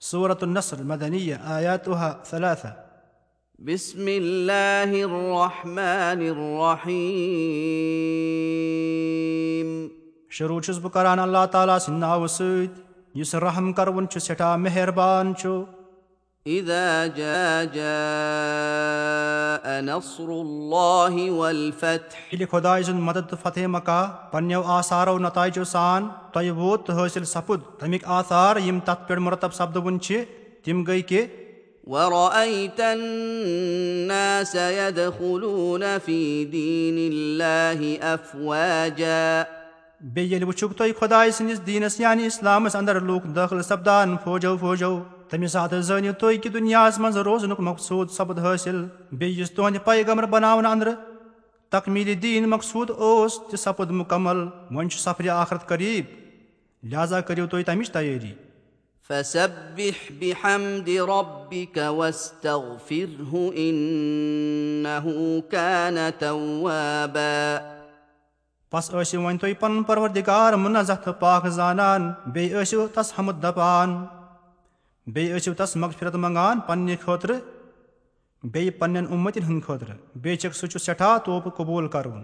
صورة النصر مدنية آياتها ثلاثة. بسم الله الرحمن الرحيم. شروع چھُس بہٕ کران اللہ تعالیٰ سٕنٛدِ ناوٕ سۭتۍ یُس رحم کروُن چھُ سٮ۪ٹھاہ مہربان چھُ إذا جاء جاء نصر الله والفتح ییٚلہِ خۄداے سُنٛد مدد تہٕ فتح مکا پننیو آثارو نتایجو سان تۄہہِ ووت تہٕ حٲصِل سپُد تمیِکۍ آثار یِم تتھ پٮ۪ٹھ مُرتب سپدوُن چھِ تِم گٔے کہِ ورأيت الناس يدخلون في دين الله أفواجا بیٚیہِ ییٚلہِ وٕچھُکھ تُہۍ خۄداے سٕنٛدِس دیٖنس یعنی اِسلامس انٛدر لوٗکھ دٲخل سپدان فوجو فوجو تمہِ ساتہٕ زٲنِو تُہۍ کہِ دُنیاہس منٛز روزنُک مقصوٗد سپُد حٲصِل بیٚیہِ یُس تُہنٛدِ پیغمر بناونہٕ انٛدرٕ تکمیٖلی دیٖن مقصوٗد اوس تہِ سپُد مُکمل وۄنۍ چھُ سفرِ آخرت قریٖب لہٰذا کٔرِو تُہۍ تمِچ تیٲری فسبح بحمد ربك واستغفره إنه كان توابا بس ٲسِو وۄنۍ تُہۍ پنُن پروردِگار مُنظت تہٕ پاک زانان بیٚیہِ ٲسِو تس حمد دپان بیٚیہِ ٲسِو تس مغفرت منٛگان پننہِ خٲطرٕ بیٚیہِ پننٮ۪ن اُمتٮ۪ن ہٕنٛدِ خٲطرٕ بیٚیہِ چھکھ سُہ چھُ سٮ۪ٹھاہ طوفہٕ قبوٗل کرُن